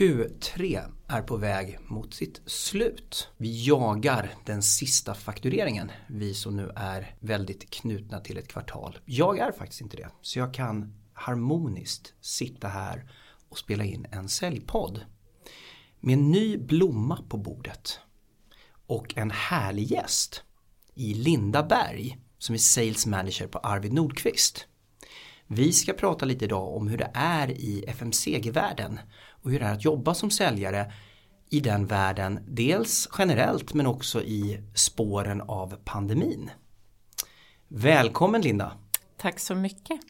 Q3 är på väg mot sitt slut. Vi jagar den sista faktureringen, vi som nu är väldigt knutna till ett kvartal. Jag är faktiskt inte det, så jag kan harmoniskt sitta här och spela in en säljpodd. Med en ny blomma på bordet och en härlig gäst i Linda Berg som är Sales Manager på Arvid Nordqvist. Vi ska prata lite idag om hur det är i FMCG-världen och hur det är att jobba som säljare i den världen, dels generellt men också i spåren av pandemin. Välkommen Linda! Tack så mycket!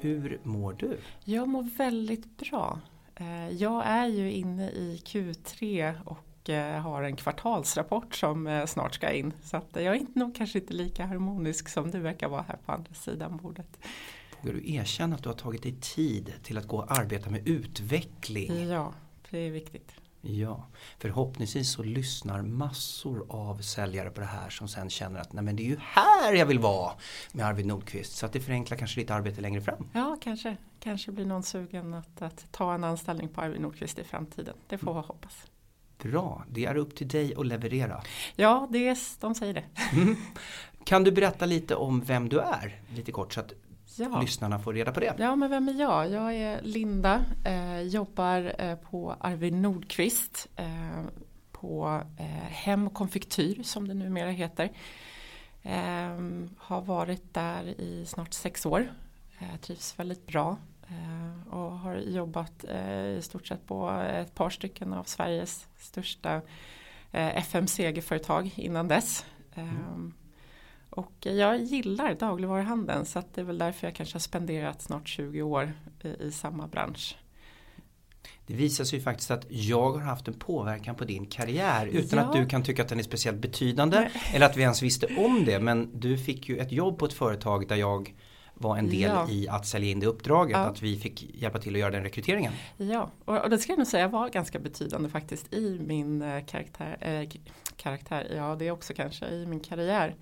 Hur mår du? Jag mår väldigt bra. Eh, jag är ju inne i Q3 och eh, har en kvartalsrapport som eh, snart ska in. Så att jag är nog kanske inte lika harmonisk som du verkar vara här på andra sidan bordet. Vågar du erkänna att du har tagit dig tid till att gå och arbeta med utveckling? Ja, det är viktigt. Ja, förhoppningsvis så lyssnar massor av säljare på det här som sen känner att nej men det är ju här jag vill vara med Arvid Nordqvist. Så att det förenklar kanske ditt arbete längre fram. Ja, kanske. Kanske blir någon sugen att, att ta en anställning på Arvid Nordqvist i framtiden. Det får vi hoppas. Bra, det är upp till dig att leverera. Ja, det är, de säger det. Mm. Kan du berätta lite om vem du är? Lite kort så att ja. lyssnarna får reda på det. Ja, men vem är jag? Jag är Linda, eh, jobbar eh, på Arvid Nordqvist eh, på eh, Hem konfektyr som det numera heter. Eh, har varit där i snart sex år. Trivs väldigt bra och har jobbat i stort sett på ett par stycken av Sveriges största FMCG-företag innan dess. Mm. Och jag gillar dagligvaruhandeln så det är väl därför jag kanske har spenderat snart 20 år i, i samma bransch. Det visar sig ju faktiskt att jag har haft en påverkan på din karriär utan ja. att du kan tycka att den är speciellt betydande Nej. eller att vi ens visste om det. Men du fick ju ett jobb på ett företag där jag var en del ja. i att sälja in det uppdraget. Ja. Att vi fick hjälpa till att göra den rekryteringen. Ja, och, och det ska jag nog säga var ganska betydande faktiskt i min eh, karaktär. Eh, karaktär. Ja, det är också kanske i min karriär.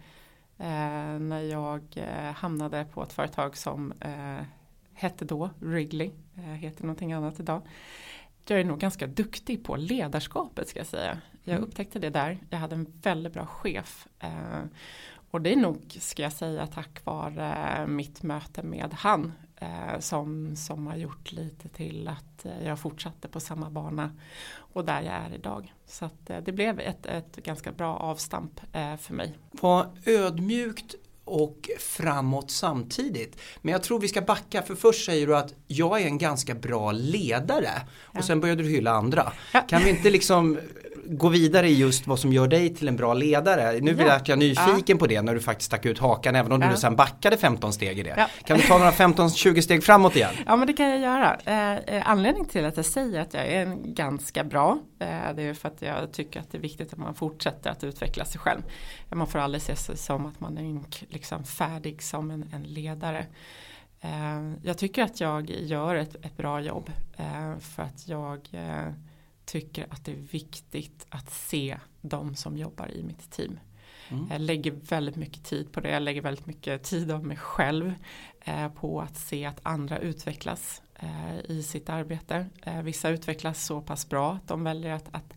Eh, när jag eh, hamnade på ett företag som eh, hette då Wrigley, heter någonting annat idag. Jag är nog ganska duktig på ledarskapet ska jag säga. Jag mm. upptäckte det där. Jag hade en väldigt bra chef. Eh, och det är nog, ska jag säga, tack vare mitt möte med han eh, som, som har gjort lite till att eh, jag fortsatte på samma bana och där jag är idag. Så eh, det blev ett, ett ganska bra avstamp eh, för mig. Vad ödmjukt och framåt samtidigt. Men jag tror vi ska backa för först säger du att jag är en ganska bra ledare och ja. sen började du hylla andra. Ja. Kan vi inte liksom gå vidare i just vad som gör dig till en bra ledare. Nu ja. jag nyfiken ja. på det när du faktiskt stack ut hakan även om ja. du sen backade 15 steg i det. Kan du ta några 15-20 steg framåt igen? Ja men det kan jag göra. Eh, eh, anledningen till att jag säger att jag är en ganska bra eh, det är för att jag tycker att det är viktigt att man fortsätter att utveckla sig själv. Man får aldrig se sig som att man är liksom färdig som en, en ledare. Eh, jag tycker att jag gör ett, ett bra jobb eh, för att jag eh, tycker att det är viktigt att se de som jobbar i mitt team. Mm. Jag lägger väldigt mycket tid på det. Jag lägger väldigt mycket tid av mig själv eh, på att se att andra utvecklas eh, i sitt arbete. Eh, vissa utvecklas så pass bra att de väljer att, att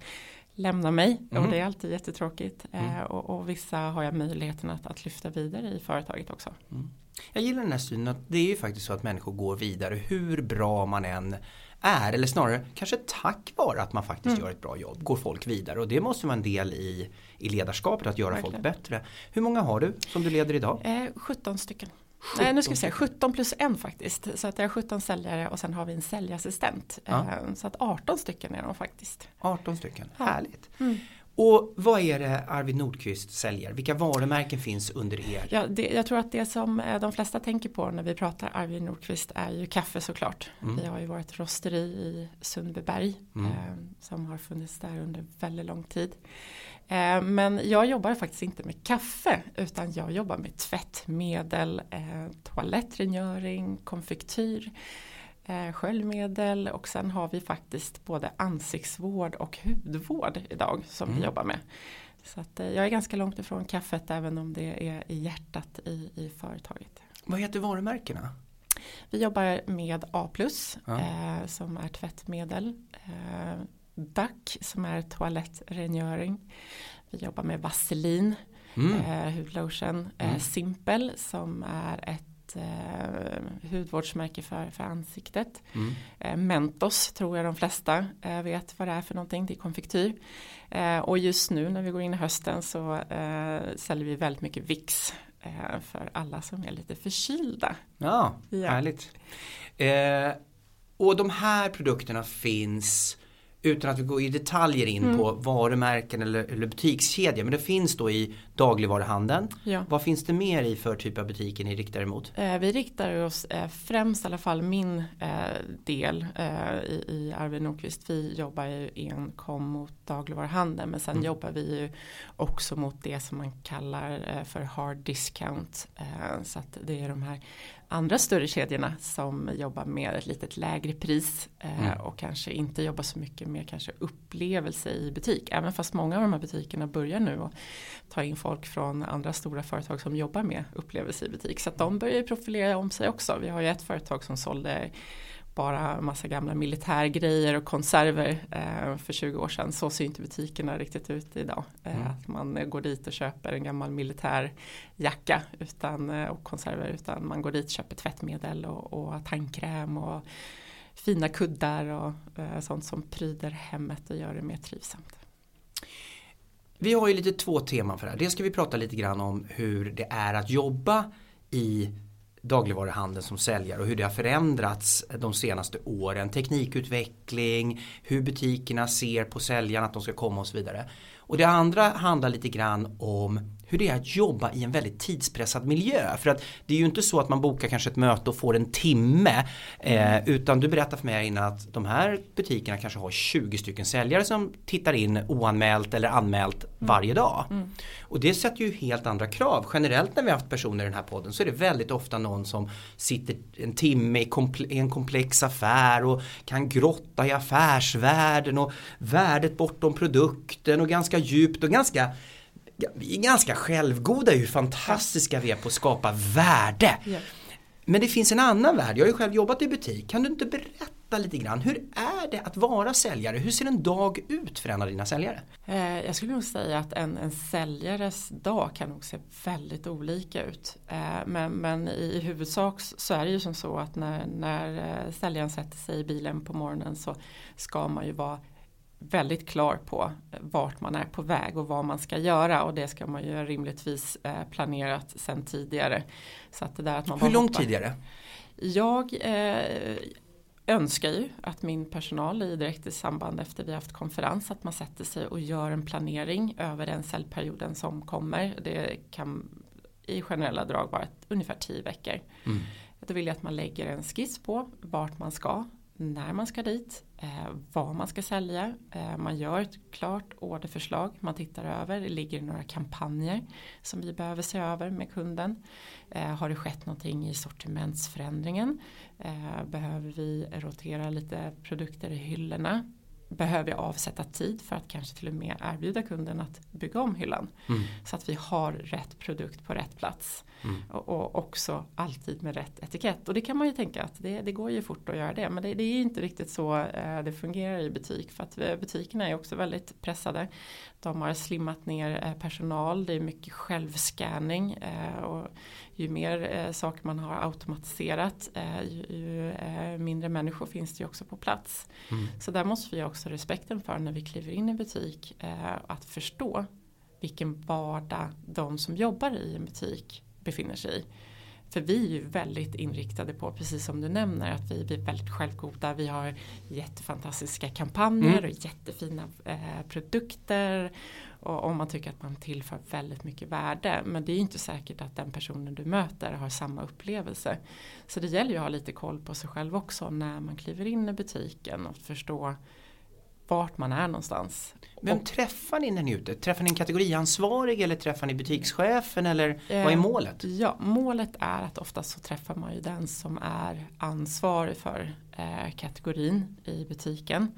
lämna mig mm. och det är alltid jättetråkigt. Eh, mm. Och, och, vissa har jag möjligheten att, att lyfta vidare i företaget också. Mm. Jag gillar den här synen att det är ju faktiskt så att människor går vidare hur bra man än är, eller snarare kanske tack vare att man faktiskt mm. gör ett bra jobb, går folk vidare och det måste vara en del i, i ledarskapet att göra Verkligen. folk bättre. Hur många har du som du leder idag? Eh, 17 stycken. 17. Nej, nu ska vi säga 17 plus en faktiskt. Så att det är 17 säljare och sen har vi en säljassistent. Ja. Eh, så att 18 stycken är de faktiskt. 18 stycken, ja. härligt. Mm. Och vad är det Arvid Nordqvist säljer? Vilka varumärken finns under er? Ja, det, jag tror att det som eh, de flesta tänker på när vi pratar Arvid Nordqvist är ju kaffe såklart. Mm. Vi har ju vårt rosteri i Sundbyberg mm. eh, som har funnits där under väldigt lång tid. Eh, men jag jobbar faktiskt inte med kaffe utan jag jobbar med tvättmedel, eh, toalettrengöring, konfektyr. Eh, sköljmedel och sen har vi faktiskt både ansiktsvård och hudvård idag som mm. vi jobbar med. Så att, eh, jag är ganska långt ifrån kaffet även om det är i hjärtat i, i företaget. Vad heter varumärkena? Vi jobbar med A+, ja. eh, som är tvättmedel. Eh, Duck som är toalettrengöring. Vi jobbar med Vaselin, mm. eh, hudlotion. Eh, mm. Simpel som är ett eh, hudvårdsmärke för, för ansiktet. Mm. Eh, Mentos tror jag de flesta eh, vet vad det är för någonting, det är konfektyr. Eh, och just nu när vi går in i hösten så eh, säljer vi väldigt mycket VIX eh, för alla som är lite förkylda. Ja, ja. härligt. och de här produkterna finns utan att vi går i detaljer in mm. på varumärken eller, eller butikskedja. Men det finns då i dagligvaruhandeln. Ja. Vad finns det mer i för typ av butiker ni riktar emot? Eh, vi riktar oss eh, främst i alla fall min eh, del eh, i, i Arvid Nordqvist. Vi jobbar ju enkom mot dagligvaruhandeln men sen mm. jobbar vi ju också mot det som man kallar eh, för hard discount. Eh, så att det är de här andra större kedjorna som jobbar med ett litet lägre pris mm. och kanske inte jobbar så mycket med kanske upplevelse i butik. Även fast många av de här butikerna börjar nu att ta in folk från andra stora företag som jobbar med upplevelse i butik. Så att de börjar profilera om sig också. Vi har ju ett företag som sålde bara massa gamla militärgrejer och konserver eh, för 20 år sedan. Så ser inte butikerna riktigt ut idag. Eh, mm. Att man går dit och köper en gammal militärjacka utan, eh, och konserver utan man går dit och köper tvättmedel och, och tandkräm och fina kuddar och eh, sånt som pryder hemmet och gör det mer trivsamt. Vi har ju lite två teman för det här. Dels ska vi prata lite grann om hur det är att jobba i dagligvaruhandeln som säljare och hur det har förändrats de senaste åren. Teknikutveckling, hur butikerna ser på säljarna att de ska komma och så vidare. Och det andra handlar lite grann om hur det är att jobba i en väldigt tidspressad miljö. För att det är ju inte så att man bokar kanske ett möte och får en timme. Eh, utan du berättar för mig innan att de här butikerna kanske har 20 stycken säljare som tittar in oanmält eller anmält mm. varje dag. Mm. Och det sätter ju helt andra krav. Generellt när vi har haft personer i den här podden så är det väldigt ofta någon som sitter en timme i, komple i en komplex affär och kan grotta i affärsvärlden och värdet bortom produkten och ganska djupt och ganska vi är ganska självgoda hur fantastiska vi är på att skapa värde. Ja. Men det finns en annan värld, jag har ju själv jobbat i butik. Kan du inte berätta lite grann, hur är det att vara säljare? Hur ser en dag ut för en av dina säljare? Eh, jag skulle nog säga att en, en säljares dag kan nog se väldigt olika ut. Eh, men, men i huvudsak så är det ju som så att när, när eh, säljaren sätter sig i bilen på morgonen så ska man ju vara väldigt klar på vart man är på väg och vad man ska göra och det ska man ju rimligtvis eh, planerat sen tidigare. Så att det där att man Hur långt tidigare? Jag eh, önskar ju att min personal i direkt i samband efter vi haft konferens att man sätter sig och gör en planering över den säljperioden som kommer. Det kan i generella drag vara ungefär tio veckor. Mm. Då vill jag att man lägger en skiss på vart man ska, när man ska dit, eh, vad man ska sälja. Eh, man gör ett klart orderförslag, man tittar över, det ligger några kampanjer som vi behöver se över med kunden. Eh, har det skett någonting i sortimentsförändringen? Eh, behöver vi rotera lite produkter i hyllorna? Behöver jag avsätta tid för att kanske till och med erbjuda kunden att bygga om hyllan. Mm. Så att vi har rätt produkt på rätt plats. Mm. Och, och, också alltid med rätt etikett. Och det kan man ju tänka att det, det går ju fort att göra det. Men det, det är inte riktigt så eh, det fungerar i butik. För att eh, butikerna är också väldigt pressade. De har slimmat ner eh, personal. Det är mycket självscanning. Eh, och ju mer eh, saker man har automatiserat eh, ju, ju mindre människor finns det ju också på plats. Mm. Så där måste vi också respekten för när vi kliver in i butik. att förstå vilken vardag de som jobbar i en butik befinner sig i. För vi är ju väldigt inriktade på, precis som du nämner, att vi blir väldigt självgoda. Vi har jättefantastiska kampanjer mm. och jättefina eh, produkter. Och om man tycker att man tillför väldigt mycket värde. Men det är inte säkert att den personen du möter har samma upplevelse. Så det gäller ju att ha lite koll på sig själv också när man kliver in i butiken och förstå vart man är någonstans. Vem träffar ni när ni är ute? Träffar ni en kategoriansvarig eller träffar ni butikschefen eller eh, vad är målet? Ja, målet är att oftast så träffar man ju den som är ansvarig för eh, kategorin i butiken.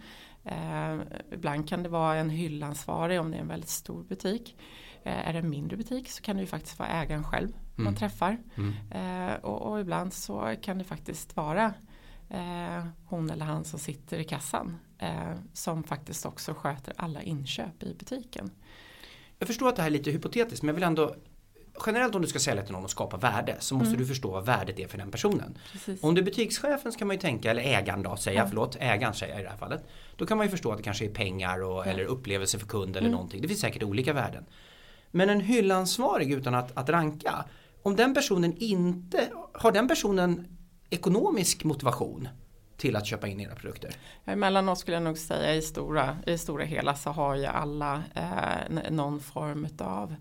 Eh, ibland kan det vara en hyllansvarig om det är en väldigt stor butik. Eh, är det en mindre butik så kan det ju faktiskt vara ägaren själv mm. man träffar. Mm. Eh, och, och, ibland så kan det faktiskt vara eh, hon eller han som sitter i kassan eh, som faktiskt också sköter alla inköp i butiken. Jag förstår att det här är lite hypotetiskt men jag vill ändå Generellt om du ska sälja till någon och skapa värde så måste mm. du förstå vad värdet är för den personen. Precis. Om du är butikschefen så kan man ju tänka, eller ägaren då säga, mm. förlåt, ägaren säger jag i det här fallet. Då kan man ju förstå att det kanske är pengar och, eller upplevelse för kund eller mm. någonting. Det finns säkert olika värden. Men en hyllansvarig utan att, att ranka, om den personen inte, har den personen ekonomisk motivation till att köpa in era produkter? Emellanåt skulle jag nog säga i stora, i stora hela så har ju alla eh, någon form av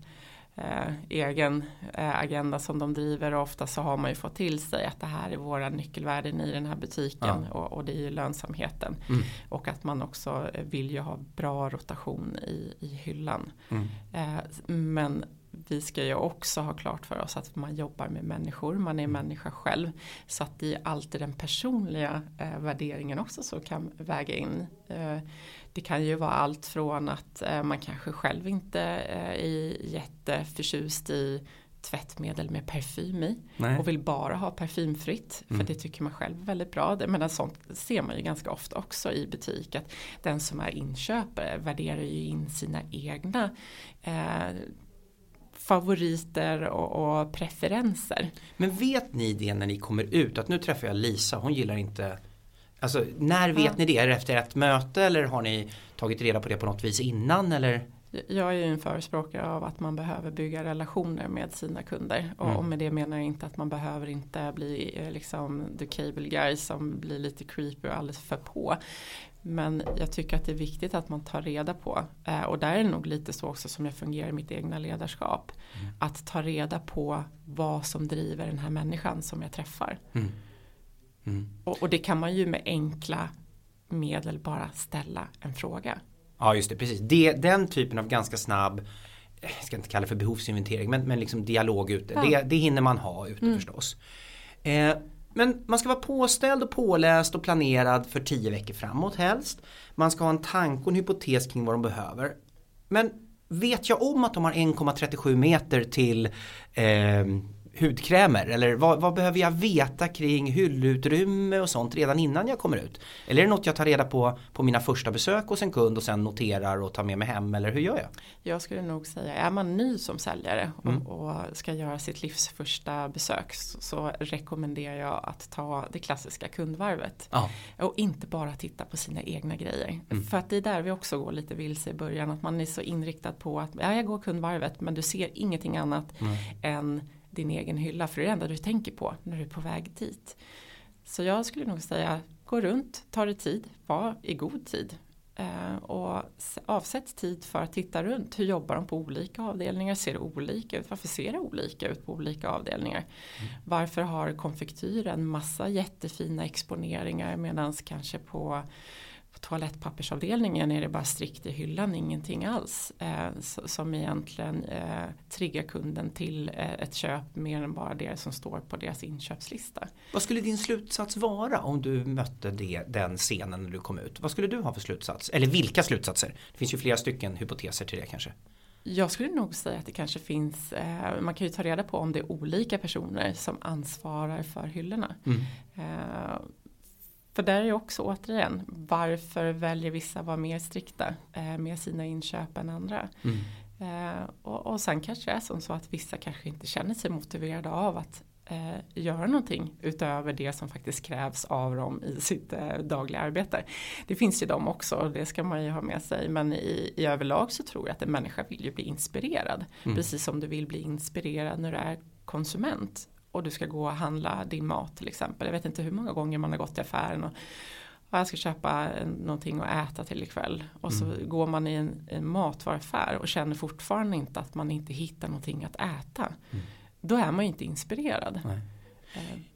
eh, egen eh, agenda som de driver och ofta så har man ju fått till sig att det här är våra nyckelvärden i den här butiken ja. och, och, det är ju lönsamheten. Mm. Och att man också vill ju ha bra rotation i, i hyllan. Mm. Eh, men vi ska ju också ha klart för oss att man jobbar med människor, man är mm. människa själv. Så att det är alltid den personliga eh, värderingen också som kan väga in. Eh, det kan ju vara allt från att eh, man kanske själv inte eh, är jätteförtjust i tvättmedel med parfym i Nej. och vill bara ha parfymfritt för mm. det tycker man själv är väldigt bra. Men sånt ser man ju ganska ofta också i butik att den som är inköpare värderar ju in sina egna eh, favoriter och, och, preferenser. Men vet ni det när ni kommer ut att nu träffar jag Lisa, hon gillar inte Alltså när vet ja. ni det? Är det efter ett möte eller har ni tagit reda på det på något vis innan eller? Jag är ju en förespråkare av att man behöver bygga relationer med sina kunder. Och, mm. med det menar jag inte att man behöver inte bli eh, liksom the cable guy som blir lite creepy och alldeles för på. Men jag tycker att det är viktigt att man tar reda på, eh, och där är det nog lite så också som jag fungerar i mitt egna ledarskap. Mm. Att ta reda på vad som driver den här människan som jag träffar. Mm. Mm. Och, och, det kan man ju med enkla medel bara ställa en fråga. Ja just det, precis. Det, den typen av ganska snabb jag ska inte kalla det för behovsinventering men, men liksom dialog ute. Ja. Det, det hinner man ha ute mm. förstås. Eh, men man ska vara påställd och påläst och planerad för tio veckor framåt helst. Man ska ha en tanke och en hypotes kring vad de behöver. Men vet jag om att de har 1,37 meter till eh, hudkrämer? Eller vad, vad, behöver jag veta kring hyllutrymme och sånt redan innan jag kommer ut? Eller är det något jag tar reda på på mina första besök hos en kund och sen noterar och tar med mig hem eller hur gör jag? Jag skulle nog säga, är man ny som säljare och, mm. och ska göra sitt livs första besök så, så, rekommenderar jag att ta det klassiska kundvarvet. Ja. Och inte bara titta på sina egna grejer. Mm. För att det är där vi också går lite vilse i början. Att man är så inriktad på att ja, jag går kundvarvet men du ser ingenting annat mm. än din egen hylla för det är det enda du tänker på när du är på väg dit. Så jag skulle nog säga gå runt, ta dig tid, var i god tid eh, och avsätt tid för att titta runt. Hur jobbar de på olika avdelningar? Ser det olika ut? Varför ser det olika ut på olika avdelningar? Mm. Varför har konfektyr en massa jättefina exponeringar medan kanske på på toalettpappersavdelningen är det bara strikt i hyllan, ingenting alls. Eh, som egentligen eh, triggar kunden till eh, ett köp mer än bara det som står på deras inköpslista. Vad skulle din slutsats vara om du mötte det, den scenen när du kom ut? Vad skulle du ha för slutsats? Eller vilka slutsatser? Det finns ju flera stycken hypoteser till det kanske. Jag skulle nog säga att det kanske finns, eh, man kan ju ta reda på om det är olika personer som ansvarar för hyllorna. Mm. Eh, för där är också återigen, varför väljer vissa vara mer strikta eh, med sina inköp än andra? Mm. Eh, och, och sen kanske det är som så att vissa kanske inte känner sig motiverade av att eh, göra någonting utöver det som faktiskt krävs av dem i sitt eh, dagliga arbete. Det finns ju de också och det ska man ju ha med sig men i, i överlag så tror jag att en människa vill ju bli inspirerad. Mm. Precis som du vill bli inspirerad när du är konsument och du ska gå och handla din mat till exempel. Jag vet inte hur många gånger man har gått till affären och, och jag ska köpa någonting att äta till ikväll. Och så mm. går man i en, en matvaruaffär och känner fortfarande inte att man inte hittar någonting att äta. Mm. Då är man ju inte inspirerad. Nej.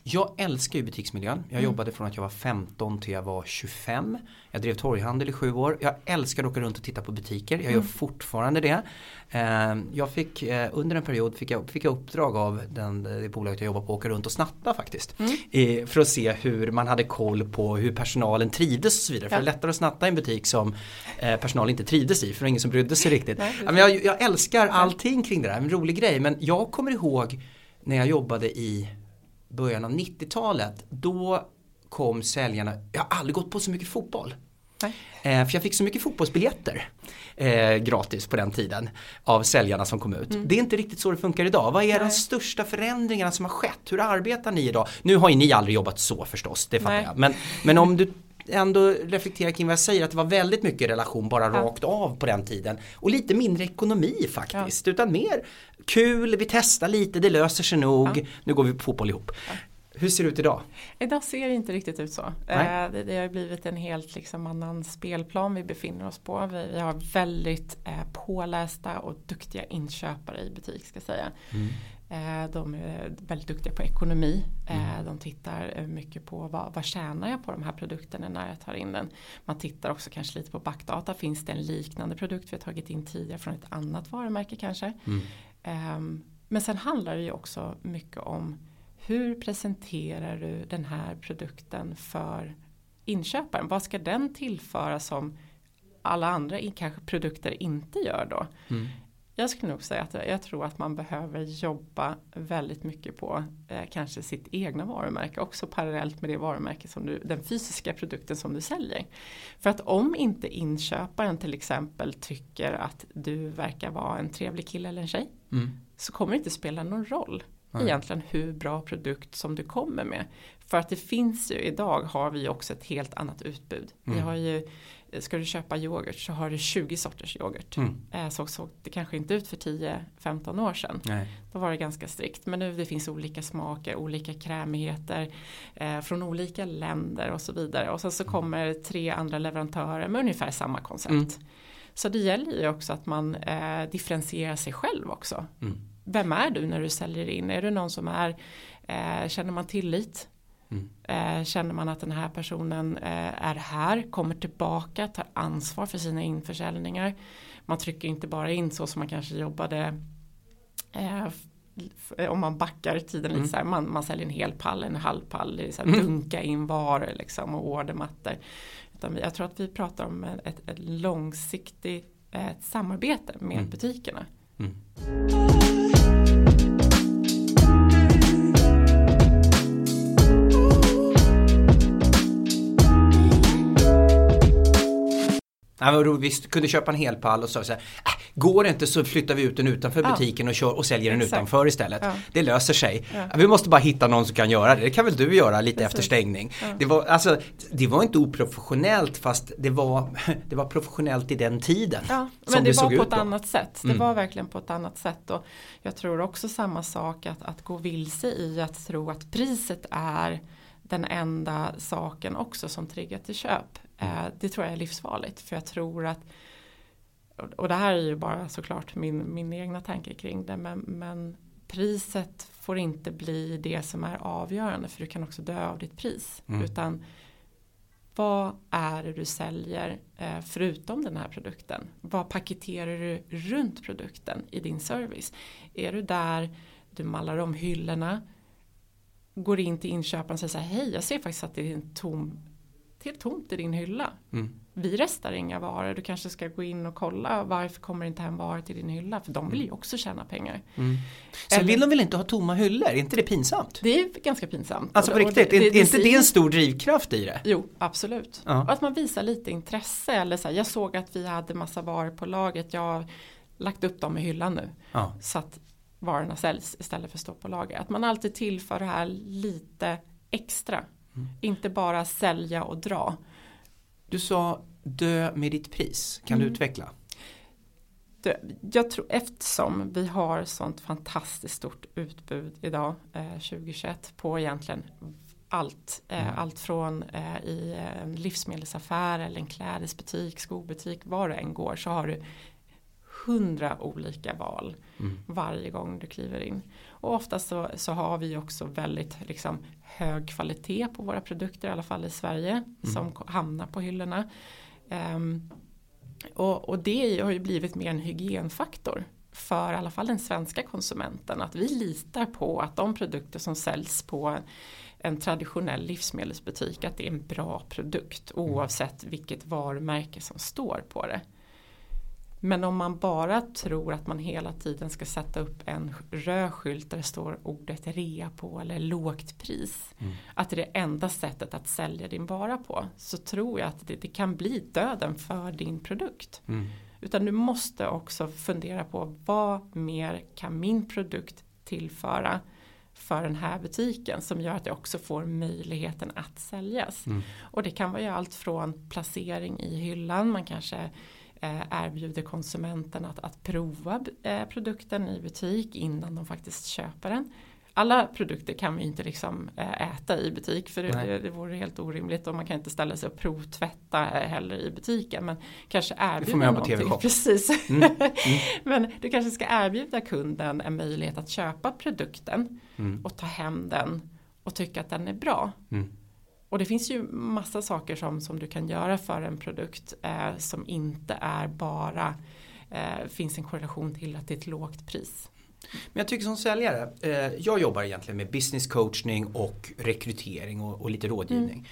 Jag älskar ju butiksmiljön. Jag mm. jobbade från att jag var 15 till jag var 25. Jag drev torghandel i sju år. Jag älskar att åka runt och titta på butiker. Jag gör mm. fortfarande det. Ehm, jag fick eh, under en period fick jag, fick jag uppdrag av den, det bolaget jag jobbar på att åka runt och snatta faktiskt. Mm. För att se hur man hade koll på hur personalen trivdes och så vidare. Ja. För det är lättare att snatta i en butik som eh, personal inte trivdes i för det var ingen som brydde sig riktigt. Nej, jag, jag älskar allting kring det där, en rolig grej. Men jag kommer ihåg när jag jobbade i början av 90-talet, då kom säljarna, jag har aldrig gått på så mycket fotboll. Eh, för jag fick så mycket fotbollsbiljetter eh, gratis på den tiden av säljarna som kom ut. Mm. Det är inte riktigt så det funkar idag. Vad är Nej. de största förändringarna som har skett? Hur arbetar ni idag? Nu har ju ni aldrig jobbat så förstås, det fattar Nej. jag. Men, men om du ändå reflekterar kring vad jag säger att det var väldigt mycket relation bara ja. rakt av på den tiden. Och lite mindre ekonomi faktiskt. Ja. Utan mer kul, vi testar lite, det löser sig nog, ja. nu går vi på fotboll ihop. Hur ser det ut idag? Idag ser det inte riktigt ut så. Eh, det, det, har blivit en helt liksom, annan spelplan vi befinner oss på. Vi, vi har väldigt eh, pålästa och duktiga inköpare i butik ska jag säga. Mm. Eh, de är väldigt duktiga på ekonomi. Mm. De tittar mycket på vad, vad tjänar jag på de här produkterna när jag tar in den. Man tittar också kanske lite på backdata. Finns det en liknande produkt vi har tagit in tidigare från ett annat varumärke kanske. Mm. Ehm, men sen handlar det ju också mycket om hur presenterar du den här produkten för inköparen? Vad ska den tillföra som alla andra kanske produkter inte gör då? Mm. Jag skulle nog säga att jag tror att man behöver jobba väldigt mycket på eh, kanske sitt egna varumärke också parallellt med det varumärke som du, den fysiska produkten som du säljer. För att om inte inköparen till exempel tycker att du verkar vara en trevlig kille eller en tjej mm. så kommer det inte spela någon roll Nej. egentligen hur bra produkt som du kommer med. För att det finns ju, idag har vi också ett helt annat utbud. Mm. Vi har ju, ska du köpa yoghurt så har du 20 sorters yoghurt. Mm. Eh, så såg det kanske inte ut för 10-15 år sedan. Nej. Då var det ganska strikt. Men nu det finns olika smaker, olika krämigheter eh, från olika länder och så vidare. Och sen så mm. kommer tre andra leverantörer med ungefär samma koncept. Mm. Så det gäller ju också att man eh, differentierar sig själv också. Mm vem är du när du säljer in? Är du någon som är, eh, känner man tillit? Mm. Eh, känner man att den här personen eh, är här, kommer tillbaka, tar ansvar för sina införsäljningar. Man trycker inte bara in så som man kanske jobbade eh, om man backar tiden mm. lite så här, man, man säljer en hel pall, en halv pall, så här, mm. dunka in varor liksom och ordermattor. Utan jag tror att vi pratar om ett, ett långsiktigt ett samarbete med mm. butikerna. Ja, vi kunde köpa en hel pall och sa så här, äh, går det inte så flyttar vi ut den utanför ja. butiken och, kör, och säljer den Exakt. utanför istället. Ja. Det löser sig. Vi måste bara hitta någon som kan göra det. Det kan väl du göra lite Precis. efter stängning. Det, var, alltså, det var inte oprofessionellt fast det var, det var professionellt i den tiden. Ja, men det, det var på ett då. annat sätt. Det mm. var verkligen på ett annat sätt. Och jag tror också samma sak att, att gå vilse i att tro att priset är den enda saken också som triggar till köp. Eh, det tror jag är livsfarligt för jag tror att och det här är ju bara såklart min, min egna tanke kring det men, men priset får inte bli det som är avgörande för du kan också dö av ditt pris. Mm. Utan vad är det du säljer eh, förutom den här produkten? Vad paketerar du runt produkten i din service? Är du där du mallar om hyllorna, går in till inköparen och säger så här, hej jag ser faktiskt att det är en tom helt tomt i din hylla. Mm. Vi restar inga varor. Du kanske ska gå in och kolla varför kommer det inte hem varor till din hylla. För de vill ju mm. också tjäna pengar. Mm. Sen Eller, vill de väl inte ha tomma hyllor? Är inte det pinsamt? Det är ganska pinsamt. Alltså på riktigt, det, det, är inte det en stor drivkraft i det? Jo, absolut. Ja. Och att man visar lite intresse. Eller så här, jag såg att vi hade massa varor på lagret. Jag har lagt upp dem i hyllan nu. Ja. Så att varorna säljs istället för att stå på lager. Att man alltid tillför det här lite extra. Mm. Inte bara sälja och dra. Du sa dö med ditt pris. Kan mm. du utveckla? Jag tror eftersom vi har sånt fantastiskt stort utbud idag eh, 2021 på egentligen allt. Eh, mm. Allt från eh, i en livsmedelsaffär eller en klädesbutik, skobutik, var du än går så har du hundra olika val mm. varje gång du kliver in. Och oftast så, så har vi också väldigt liksom, hög kvalitet på våra produkter, i alla fall i Sverige, mm. som hamnar på hyllorna. Um, och, och, det har ju blivit mer en hygienfaktor för i alla fall den svenska konsumenten. Att vi litar på att de produkter som säljs på en traditionell livsmedelsbutik att det är en bra produkt oavsett vilket varumärke som står på det. Men om man bara tror att man hela tiden ska sätta upp en röd skylt där det står ordet rea på eller lågt pris. Mm. Att det är det enda sättet att sälja din vara på. Så tror jag att det, det kan bli döden för din produkt. Mm. Utan du måste också fundera på vad mer kan min produkt tillföra för den här butiken som gör att jag också får möjligheten att säljas. Mm. Och det kan vara ju allt från placering i hyllan, man kanske erbjuder konsumenten att, att prova eh, produkten i butik innan de faktiskt köper den alla produkter kan vi inte liksom eh, äta i butik för det, det vore helt orimligt och man kan inte ställa sig och provtvätta eh, heller i butiken. Men kanske erbjuda någonting. Precis. Mm. Mm. men du kanske ska erbjuda kunden en möjlighet att köpa produkten mm. och ta hem den och tycka att den är bra. Och det finns ju massa saker som, som du kan göra för en produkt eh, som inte är bara eh, finns en korrelation till att det är ett lågt pris. Men jag tycker som säljare, eh, jag jobbar egentligen med business coachning och rekrytering och, och lite rådgivning. Mm.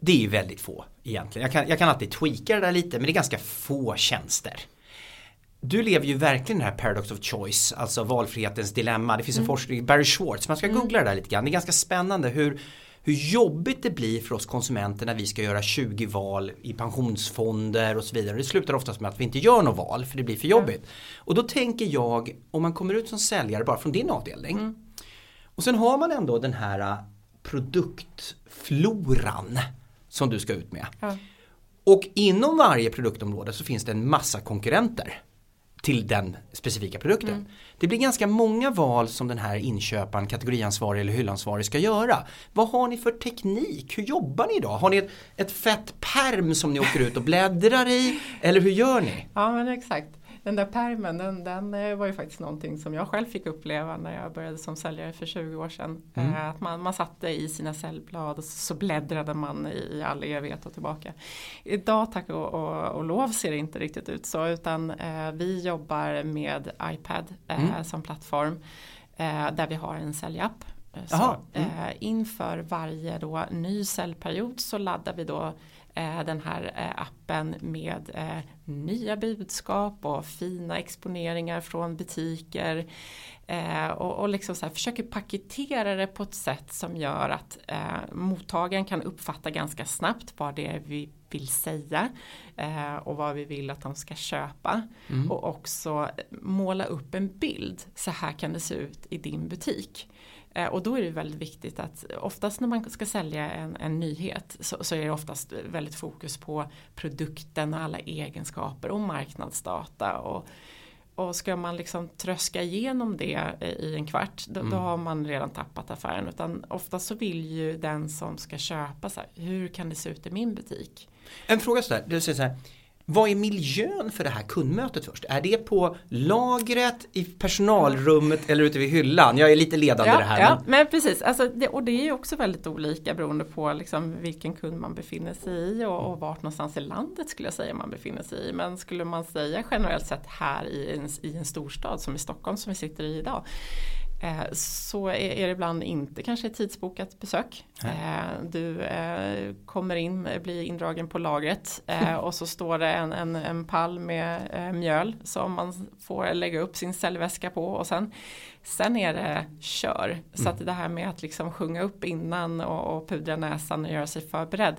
Det är ju väldigt få egentligen. Jag kan, jag kan alltid tweaka det där lite men det är ganska få tjänster. Du lever ju verkligen den här paradox of choice, alltså valfrihetens dilemma. Det finns en mm. forskning, Barry Schwartz, man ska mm. googla det där lite grann. Det är ganska spännande hur hur jobbigt det blir för oss konsumenter när vi ska göra 20 val i pensionsfonder och så vidare. Det slutar oftast med att vi inte gör något val för det blir för jobbigt. Mm. Och då tänker jag, om man kommer ut som säljare bara från din avdelning mm. och sen har man ändå den här äh, produktfloran som du ska ut med. Mm. Och inom varje produktområde så finns det en massa konkurrenter till den specifika produkten. Det blir ganska många val som den här inköparen, kategoriansvarig eller hyllansvarig ska göra. Vad har ni för teknik? Hur jobbar ni idag? Har ni ett, ett fett perm som ni åker ut och bläddrar i? Eller hur gör ni? Ja men exakt den där permen den, den eh, var ju faktiskt någonting som jag själv fick uppleva när jag började som säljare för 20 år sedan. Mm. Eh, att man, man satte i sina säljblad och så bläddrade man i, all evighet och tillbaka. Idag tack och, och, och lov ser det inte riktigt ut så utan eh, vi jobbar med iPad eh, mm. som plattform eh, där vi har en säljapp så, mm. eh, inför varje då ny säljperiod så laddar vi då Eh, den här eh, appen med eh, nya budskap och fina exponeringar från butiker. och, och liksom så här, försöker paketera det på ett sätt som gör att mottagaren kan uppfatta ganska snabbt vad det är vi vill säga och vad vi vill att de ska köpa. Mm. Och också måla upp en bild. Så här kan det se ut i din butik. Eh, och då är det väldigt viktigt att oftast när man ska sälja en, en nyhet så, så, är det oftast väldigt fokus på produkten och alla egenskaper och marknadsdata. Och, och ska man liksom tröska igenom det i en kvart då, mm. då, har man redan tappat affären. Utan oftast så vill ju den som ska köpa så här, hur kan det se ut i min butik? En fråga sådär, du säger så här, vad är miljön för det här kundmötet först? Är det på lagret, i personalrummet eller ute vid hyllan? Jag är lite ledande ja, det här. Ja, men, men precis. Alltså, det, och det är ju också väldigt olika beroende på liksom vilken kund man befinner sig i och, och vart någonstans i landet skulle jag säga man befinner sig i. Men skulle man säga generellt sett här i en, i en storstad som i Stockholm som vi sitter i idag så är det ibland inte kanske ett tidsbokat besök. Nej. Eh, du eh, kommer in, blir indragen på lagret och så står det en, en, en pall med mjöl som man får lägga upp sin säljväska på och sen, sen är det kör. Så mm. att det här med att liksom sjunga upp innan och, och pudra näsan och göra sig förberedd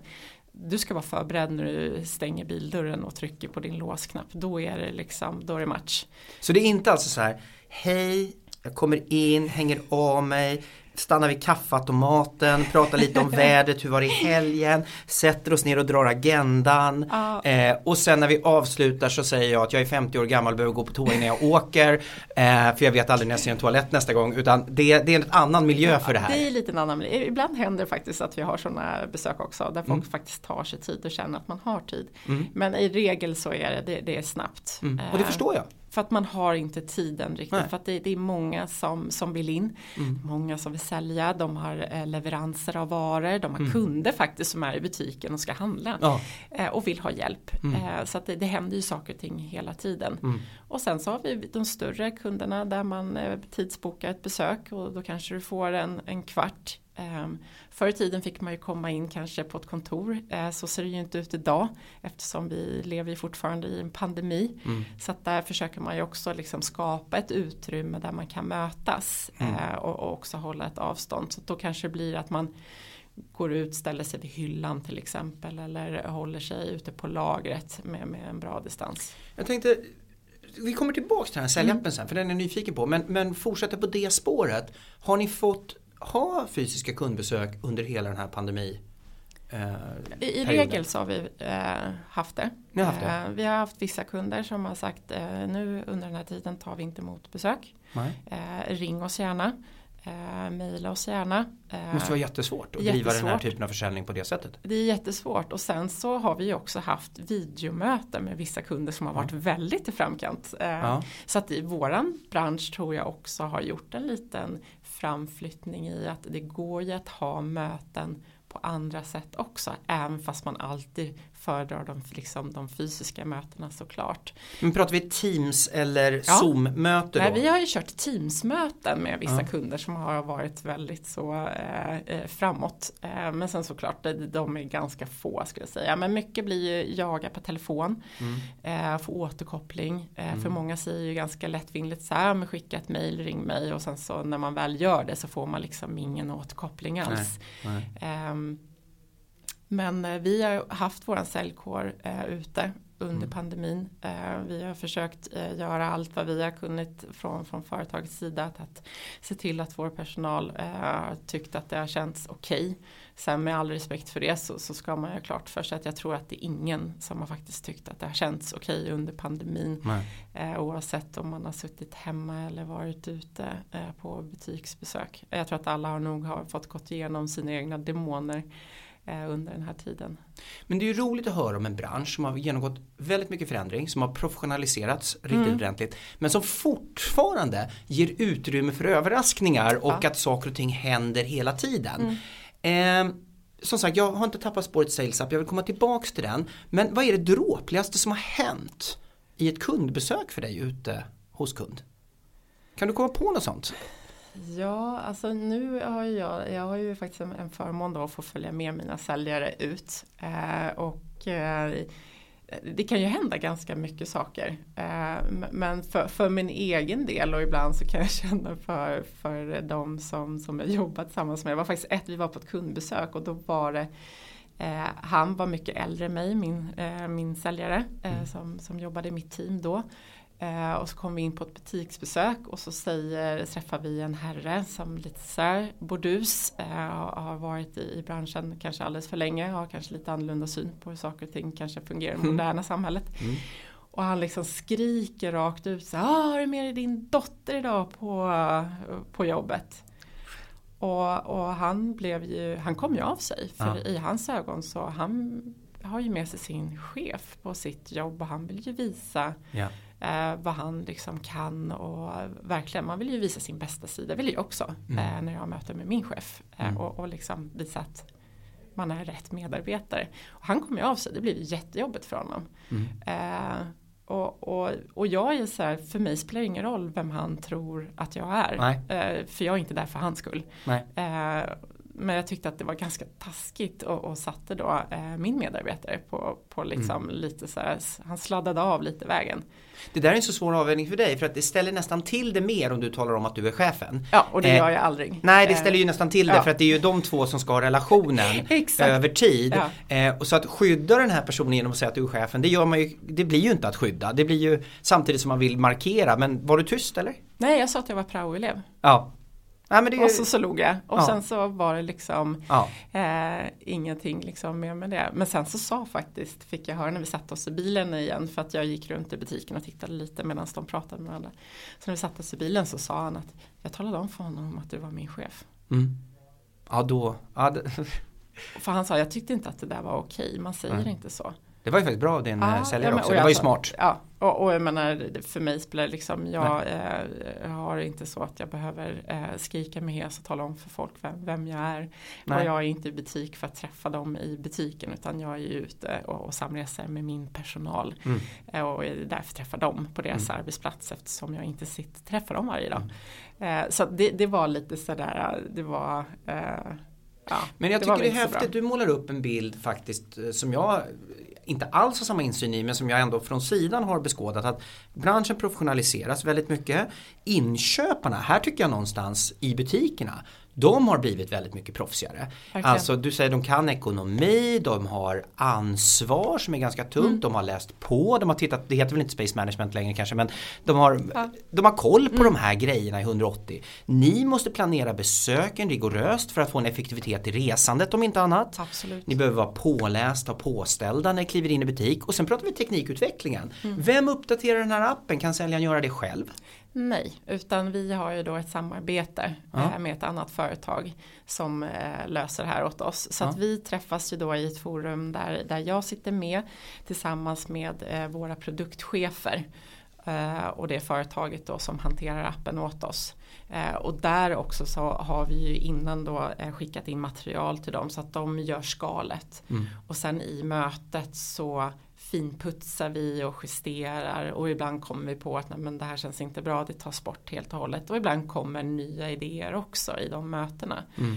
du ska vara förberedd när du stänger bildörren och trycker på din låsknapp. Då är det liksom, då är det match. Så det är inte alltså så här, hej jag kommer in, hänger av mig, stannar vid kaffeautomaten, pratar lite om vädret, hur var det i helgen, sätter oss ner och drar agendan. Ah. Eh, och sen när vi avslutar så säger jag att jag är 50 år gammal och behöver gå på toa innan jag åker. Eh, för jag vet aldrig när jag ser en toalett nästa gång. Utan det, det är en annan miljö ja, för det här. Det är lite en annan miljö. Ibland händer det faktiskt att vi har sådana besök också. Där folk mm. faktiskt tar sig tid och känner att man har tid. Mm. Men i regel så är det, det, det är snabbt. Mm. Och det förstår jag. För att man har inte tiden riktigt. Nej. För att det, det, är många som, som vill in. Mm. Många som vill sälja. De har eh, leveranser av varor. De har mm. kunder faktiskt som är i butiken och ska handla. Ja. Eh, och vill ha hjälp. Mm. Eh, så att det, det händer ju saker och ting hela tiden. Mm. Och sen så har vi de större kunderna där man tidsbokar ett besök. Och då kanske du får en, en kvart förr i tiden fick man ju komma in kanske på ett kontor. Uh, så ser det ju inte ut idag eftersom vi lever ju fortfarande i en pandemi. Mm. Så att där försöker man ju också liksom skapa ett utrymme där man kan mötas Mm. uh, och, också hålla ett avstånd. Så då kanske det blir att man går ut, ställer sig vid hyllan till exempel eller håller sig ute på lagret med, med en bra distans. Jag tänkte vi kommer tillbaka till den här säljappen mm. sen för den är jag nyfiken på. Men, men fortsätter på det spåret. Har ni fått ha fysiska kundbesök under hela den här pandemi? Eh, I, I regel så har vi eh, haft det. Ni har haft det. Eh, vi har haft vissa kunder som har sagt eh, nu under den här tiden tar vi inte emot besök. Eh, ring oss gärna. Eh, mejla oss gärna. Det måste vara jättesvårt att jättesvårt. driva den här typen av försäljning på det sättet. Det är jättesvårt och sen så har vi också haft videomöten med vissa kunder som har varit ja. väldigt i framkant. Eh, ja. Så att i våran bransch tror jag också har gjort en liten framflyttning i att det går ju att ha möten på andra sätt också. Även fast man alltid föredrar de, liksom, de fysiska mötena såklart. Men pratar vi Teams eller ja. Zoom-möte Nej, vi har ju kört Teams-möten med vissa ja. kunder som har varit väldigt så eh, framåt. Eh, men sen såklart, de är ganska få skulle jag säga. Men mycket blir ju jaga på telefon, mm. eh, få återkoppling. Mm. För många säger ju ganska lättvindigt så här, men skicka ett mail, ring mig och sen så när man väl gör det så får man liksom ingen återkoppling alls. Nej. Nej. Men vi har haft våran säljkår eh, ute under mm. pandemin. Eh, vi har försökt eh, göra allt vad vi har kunnat från, från företagets sida. Att, att se till att vår personal har tyckt att det har känts okej. Okay. Sen med all respekt för det så, så ska man ju klart för sig att jag tror att det är ingen som har faktiskt tyckt att det har känts okej okay under pandemin. Eh, oavsett om man har suttit hemma eller varit ute eh, på butiksbesök. Jag tror att alla har nog har fått gått igenom sina egna demoner under den här tiden. Men det är ju roligt att höra om en bransch som har genomgått väldigt mycket förändring, som har professionaliserats riktigt mm. ordentligt, men som fortfarande ger utrymme för överraskningar och ja. att saker och ting händer hela tiden. Mm. Eh, som sagt, jag har inte tappat spåret Sales Up, jag vill komma tillbaks till den. Men vad är det dråpligaste som har hänt i ett kundbesök för dig ute hos kund? Kan du komma på något sånt? Ja, alltså nu har jag, jag har ju faktiskt en förmån då att få följa med mina säljare ut. Eh, och eh, det kan ju hända ganska mycket saker. Eh, men för, för, min egen del och ibland så kan jag känna för, för de som, som jag jobbat tillsammans med. Det var faktiskt ett, vi var på ett kundbesök och då var det eh, han var mycket äldre än mig, min, eh, min säljare mm. som, som jobbade i mitt team då. Eh, och så kom vi in på ett butiksbesök och så säger, träffar vi en herre som lite så här bordus, eh, har varit i, i, branschen kanske alldeles för länge, har kanske lite annorlunda syn på hur saker och ting kanske fungerar i det moderna samhället. Mm. Och han liksom skriker rakt ut så ah, har du med dig din dotter idag på, på jobbet? Och, och han blev ju, han kom ju av sig för ja. i hans ögon så han har ju med sig sin chef på sitt jobb och han vill ju visa ja eh, vad han liksom kan och verkligen man vill ju visa sin bästa sida, vill jag också mm. eh, när jag möter med min chef eh, mm. och, och liksom visa att man är rätt medarbetare. Och han ju av sig, det blev jättejobbigt för honom. Mm. Eh, och, och, och jag är så här, för mig spelar det ingen roll vem han tror att jag är. Eh, för jag är inte där för hans skull. Eh, men jag tyckte att det var ganska taskigt och, och satte då eh, min medarbetare på, på liksom mm. lite så här, han sladdade av lite vägen. Det där är en så svår avvägning för dig för att det ställer nästan till det mer om du talar om att du är chefen. Ja och det eh, gör jag aldrig. Nej det ställer ju nästan till det ja. för att det är ju de två som ska ha relationen över tid. Ja. Eh, och så att skydda den här personen genom att säga att du är chefen det gör man ju, det blir ju inte att skydda. Det blir ju samtidigt som man vill markera men var du tyst eller? Nej jag sa att jag var praoelev. Ja Ja, ju... Och så, så log jag och ja. sen så var det liksom ja. eh, ingenting liksom mer med det. Men sen så sa faktiskt, fick jag höra när vi satte oss i bilen igen för att jag gick runt i butiken och tittade lite medan de pratade med varandra. Så när vi satte oss i bilen så sa han att jag talade om för honom att du var min chef. Mm. Ja då, ja, det... För han sa jag tyckte inte att det där var okej, man säger Nej. inte så. Det var ju faktiskt bra av din Ja, eh, säljare ja, men- också. Det var ju smart. Ja, och, och jag menar för mig spelar det liksom, jag eh, har inte så att jag behöver eh, skrika med hes och tala om för folk vem, vem jag är. Nej. Och jag är inte i butik för att träffa dem i butiken utan jag är ute och, och samreser med min personal. Mm. Eh, och är därför träffar dem på deras arbetsplats eftersom jag inte sitter, träffar dem varje dag. Mm. Eh, så det, det var lite sådär, det var eh, ja, Men jag det tycker det är häftigt, du målar upp en bild faktiskt som jag inte alls har samma insyn i men som jag ändå från sidan har beskådat att branschen professionaliseras väldigt mycket. Inköparna, här tycker jag någonstans i butikerna, de har blivit väldigt mycket proffsigare. Verkligen. Alltså du säger de kan ekonomi, de har ansvar som är ganska tungt, Mm. de har läst på, de har tittat, det heter väl inte space management längre kanske men de har, Ja. de har koll på Mm. de här grejerna i 180. Ni måste planera besöken rigoröst för att få en effektivitet i resandet om inte annat. Absolut. Ni behöver vara pålästa och påställda när ni kliver in i butik och sen pratar vi teknikutvecklingen. Mm. Vem uppdaterar den här appen? Kan säljaren göra det själv? Nej, utan vi har ju då ett samarbete Ja. eh, med ett annat företag som eh, löser det här åt oss. Så Ja. att vi träffas ju då i ett forum där, där jag sitter med tillsammans med eh, våra produktchefer och det företaget då som hanterar appen åt oss. Och där också så har vi ju innan då skickat in material till dem så att de gör skalet. Mm. Och sen i mötet så finputsar vi och justerar och ibland kommer vi på att nej, men det här känns inte bra, det tas bort helt och hållet. Och ibland kommer nya idéer också i de mötena. Mm.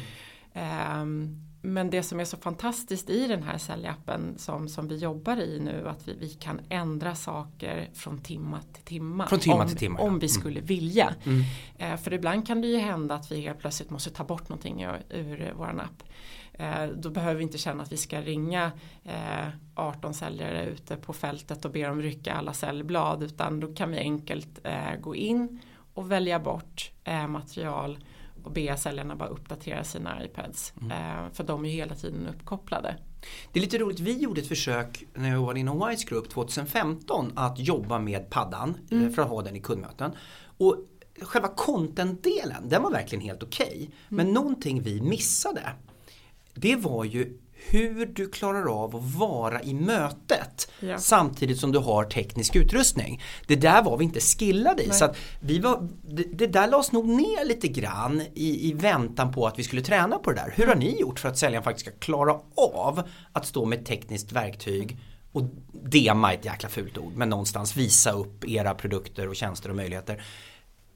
Ehm, men det som är så fantastiskt i den här säljappen som, som vi jobbar i nu att vi, vi kan ändra saker från timma till timma. Från timma om, till timma. Om vi Mm. skulle vilja. Mm. Eh, för ibland kan det ju hända att vi helt plötsligt måste ta bort någonting ur, ur våran app. Eh, då behöver vi inte känna att vi ska ringa eh, 18 säljare ute på fältet och be dem rycka alla säljblad utan då kan vi enkelt eh, gå in och välja bort eh, material och be säljarna bara uppdatera sina iPads. Eh, för de är ju hela tiden uppkopplade. Det är lite roligt, vi gjorde ett försök när jag var inom Wise Group 2015 att jobba med paddan eh, Mm. för att ha den i kundmöten. Och själva content-delen, den var verkligen helt okej. Mm. Men någonting vi missade, det var ju hur du klarar av att vara i mötet Ja. samtidigt som du har teknisk utrustning. Det där var vi inte skillade i. Nej. Så att vi var, det, det där lades nog ner lite grann i, i väntan på att vi skulle träna på det där. Hur har ni gjort för att säljaren faktiskt ska klara av att stå med tekniskt verktyg och dema är ett jäkla fult ord men någonstans visa upp era produkter och tjänster och möjligheter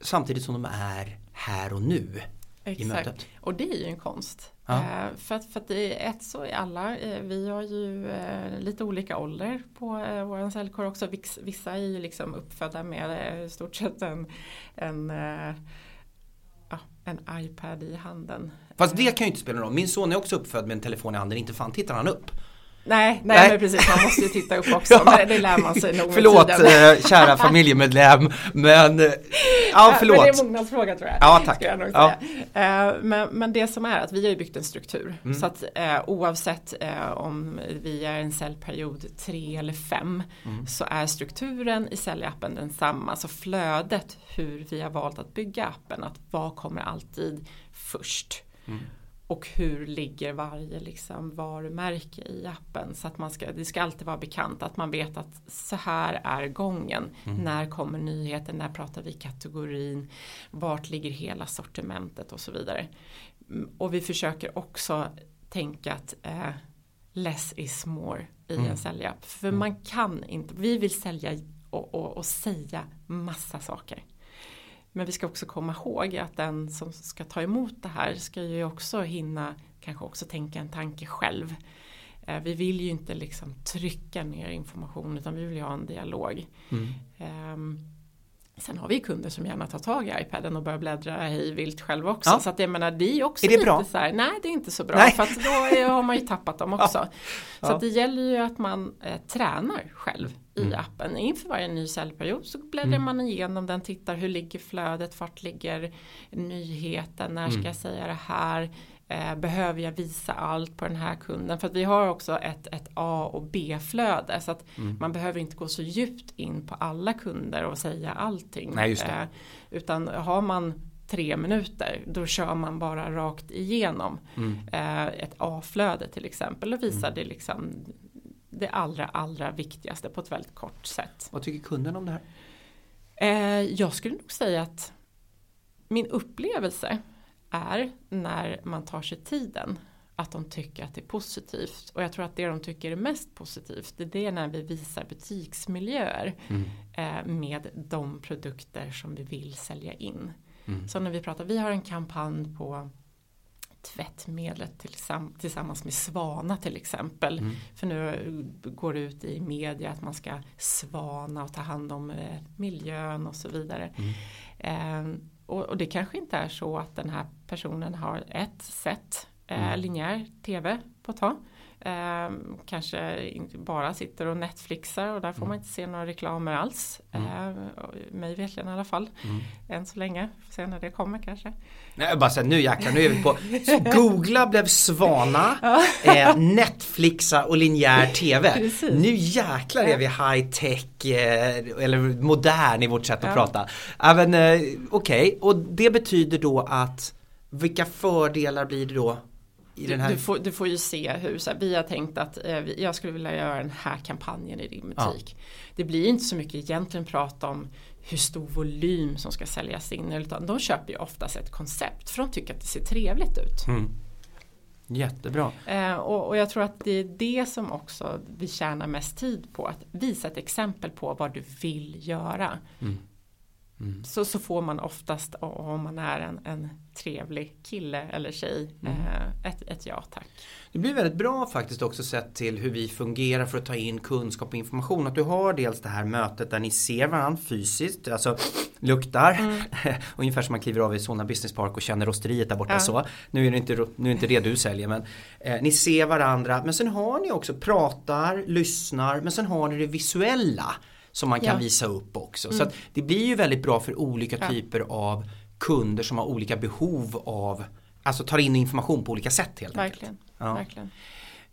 samtidigt som de är här och nu i mötet. Exakt, och det är ju en konst. Ja. Eh, för, att, för att det är ett så är alla, eh, vi har ju eh, lite olika ålder på våran säljkår också. Vissa är ju liksom uppfödda med i stort sett en, en, en iPad i handen. Fast det kan ju inte spela någon roll. Min son är också uppfödd med en telefon i handen, inte fan tittar han upp. Nej, nej, Nej. men precis, man måste ju titta upp också. Ja. Det lär man sig nog med Förlåt tiden. eh, kära familjemedlem men eh, ja förlåt. Men det är en mognadsfråga tror jag. Ja, tack. Jag Ja. Eh, men, men det som är att vi har ju byggt en struktur. Mm. Så att eh, oavsett eh, om vi är en säljperiod tre eller fem Mm. så är strukturen i säljappen densamma. Så flödet hur vi har valt att bygga appen. Att vad kommer alltid först. Mm. Och hur ligger varje liksom varumärke i appen. Så att man ska, det ska alltid vara bekant att man vet att så här är gången. Mm. När kommer nyheten, när pratar vi kategorin, vart ligger hela sortimentet och så vidare. Mm, Och vi försöker också tänka att eh, less is more i Mm. en säljapp. För man kan inte, vi vill sälja och, och, och säga massa saker. Men vi ska också komma ihåg att den som ska ta emot det här ska ju också hinna kanske också tänka en tanke själv. Eh, Vi vill ju inte liksom trycka ner information utan vi vill ju ha en dialog. Mm. Ehm, Sen har vi kunder som gärna tar tag i iPaden och börjar bläddra hej vilt själva också. Ja. Så att jag menar det är också Är det lite bra? så här, nej det är inte så bra. Nej. För att då är, har man ju tappat dem också. Så Ja. att det gäller ju att man eh, tränar själv i Mm. appen. Inför varje ny säljperiod så bläddrar Mm. man igenom den, tittar hur ligger flödet, vart ligger nyheten, när ska Mm. jag säga det här. Eh, behöver jag visa allt på den här kunden? För att vi har också ett, ett A och B-flöde. Så att Mm. man behöver inte gå så djupt in på alla kunder och säga allting. Nej, just det. Eh, utan har man tre minuter då kör man bara rakt igenom Mm. eh, ett A-flöde till exempel och visar det liksom det allra, allra viktigaste på ett väldigt kort sätt. Vad tycker kunden om det här? Eh, jag skulle nog säga att min upplevelse är när man tar sig tiden att de tycker att det är positivt. Och jag tror att det de tycker är mest positivt det är när vi visar butiksmiljöer mm. eh, med de produkter som vi vill sälja in. Mm. Så när vi pratar, vi har en kampanj på tvättmedlet tillsammans med Svana till exempel. Mm. För nu går det ut i media att man ska svana och ta hand om eh, miljön och så vidare. Eh, och, och, det kanske inte är så att den här personen har ett sätt eh, mm. linjär tv på ett tag. Eh, kanske bara sitter och Netflixar och där får mm. man inte se några reklamer alls. Mm. Eh, mig vetligen i alla fall. Mm. Än så länge. Får se när det kommer kanske. Nej, bara säger, nu jäklar, nu är vi på Googla blev Svana, eh, Netflixa och linjär TV. Precis. Nu jäklar är vi high tech eh, eller modern i vårt sätt att ja. prata. Även, eh, Okej, okay. och det betyder då att vilka fördelar blir det då här... du, får, du, får, ju se hur, så här, vi har tänkt att eh, jag skulle vilja göra den här kampanjen i din butik. Ja. Det blir inte så mycket egentligen prata om hur stor volym som ska säljas in utan de köper ju oftast ett koncept för de tycker att det ser trevligt ut. Mm. Jättebra. Eh, och, och, jag tror att det är det som också vi tjänar mest tid på. Att visa ett exempel på vad du vill göra. Mm. Mm. Så, så får man oftast om man är en, en trevlig kille eller tjej mm. eh, ett, ett ja tack. Det blir väldigt bra faktiskt också sett till hur vi fungerar för att ta in kunskap och information. Att du har dels det här mötet där ni ser varandra fysiskt, alltså luktar. Mm. Ungefär som man kliver av i Solna Business Park och känner rosteriet där borta ja. så. Nu är, det inte, nu är inte det du säljer men eh, ni ser varandra men sen har ni också pratar, lyssnar men sen har ni det visuella som man kan ja. visa upp också. Mm. Så det blir ju väldigt bra för olika ja. typer av kunder som har olika behov av, alltså tar in information på olika sätt helt Verkligen. enkelt. Ja. Verkligen.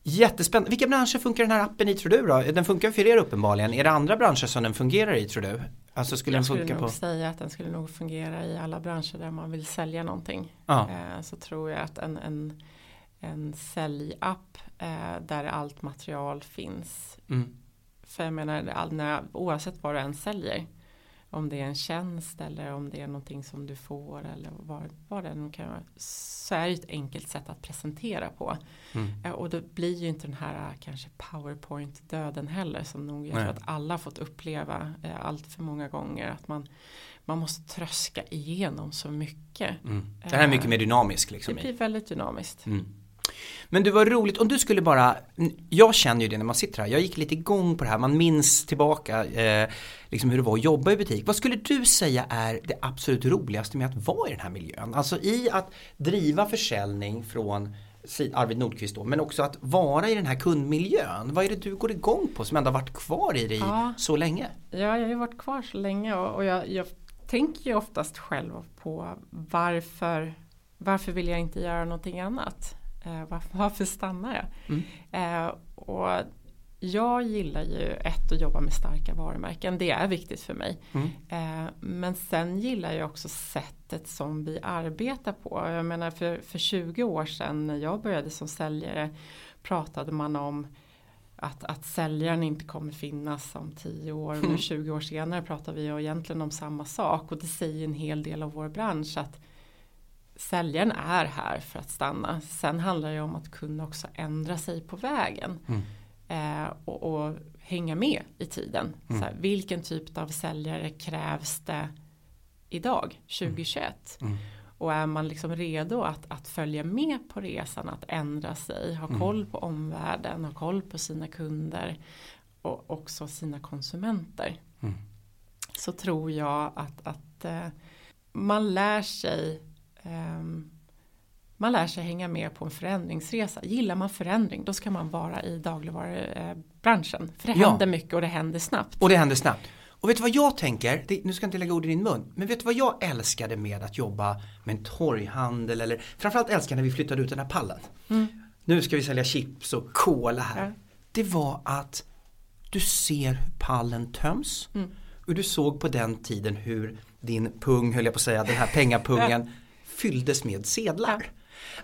Jättespännande. Vilka branscher funkar den här appen i tror du då? Den funkar för er uppenbarligen. Är det andra branscher som den fungerar i tror du? Alltså skulle jag den funka skulle nog på... säga att den skulle nog fungera i alla branscher där man vill sälja någonting. Ja. Eh, så tror jag att en, en, en säljapp eh, där allt material finns mm. För jag menar, när, oavsett vad du än säljer. Om det är en tjänst eller om det är någonting som du får eller vad, vad det nu kan vara. Så är det ett enkelt sätt att presentera på. Mm. Eh, och då blir ju inte den här eh, kanske powerpoint döden heller. Som nog jag tror att alla fått uppleva eh, allt för många gånger. Att man, man måste tröska igenom så mycket. Mm. Det här är mycket mer dynamiskt. Liksom det blir väldigt dynamiskt. Mm. Men du var roligt, om du skulle bara, jag känner ju det när man sitter här, jag gick lite igång på det här, man minns tillbaka eh, liksom hur det var att jobba i butik. Vad skulle du säga är det absolut roligaste med att vara i den här miljön? Alltså i att driva försäljning från Arvid Nordqvist då, men också att vara i den här kundmiljön. Vad är det du går igång på som ändå har varit kvar i dig ja. så länge? Ja, jag har ju varit kvar så länge och, och jag, jag tänker ju oftast själv på varför, varför vill jag inte göra någonting annat? Eh, varför, varför stannar jag? Mm. Eh, och jag gillar ju ett att jobba med starka varumärken, det är viktigt för mig. Mm. Eh, men sen gillar jag också sättet som vi arbetar på. Jag menar för, för 20 år sedan när jag började som säljare pratade man om att, att säljaren inte kommer finnas om 10 år. Mm. Nu 20 år senare pratar vi egentligen om samma sak och det säger en hel del av vår bransch att säljaren är här för att stanna. Sen handlar det om att kunna också ändra sig på vägen. Mm. Eh, och, och, hänga med i tiden. Mm. Här, vilken typ av säljare krävs det idag, 2021? Mm. mm. Och är man liksom redo att, att följa med på resan, att ändra sig, ha mm. koll på omvärlden, ha koll på sina kunder och också sina konsumenter. Mm. Så tror jag att, att eh, man lär sig man lär sig hänga med på en förändringsresa. Gillar man förändring då ska man vara i dagligvarubranschen. För det ja. händer mycket och det händer snabbt. Och det händer snabbt. Och vet du vad jag tänker? Det, nu ska jag inte lägga ord i din mun. Men vet du vad jag älskade med att jobba med en torghandel eller framförallt älskade när vi flyttade ut den här pallen. Mm. Nu ska vi sälja chips och cola här. Ja. Det var att du ser hur pallen töms. Mm. Och du såg på den tiden hur din pung, höll jag på att säga, den här pengapungen fylldes med sedlar.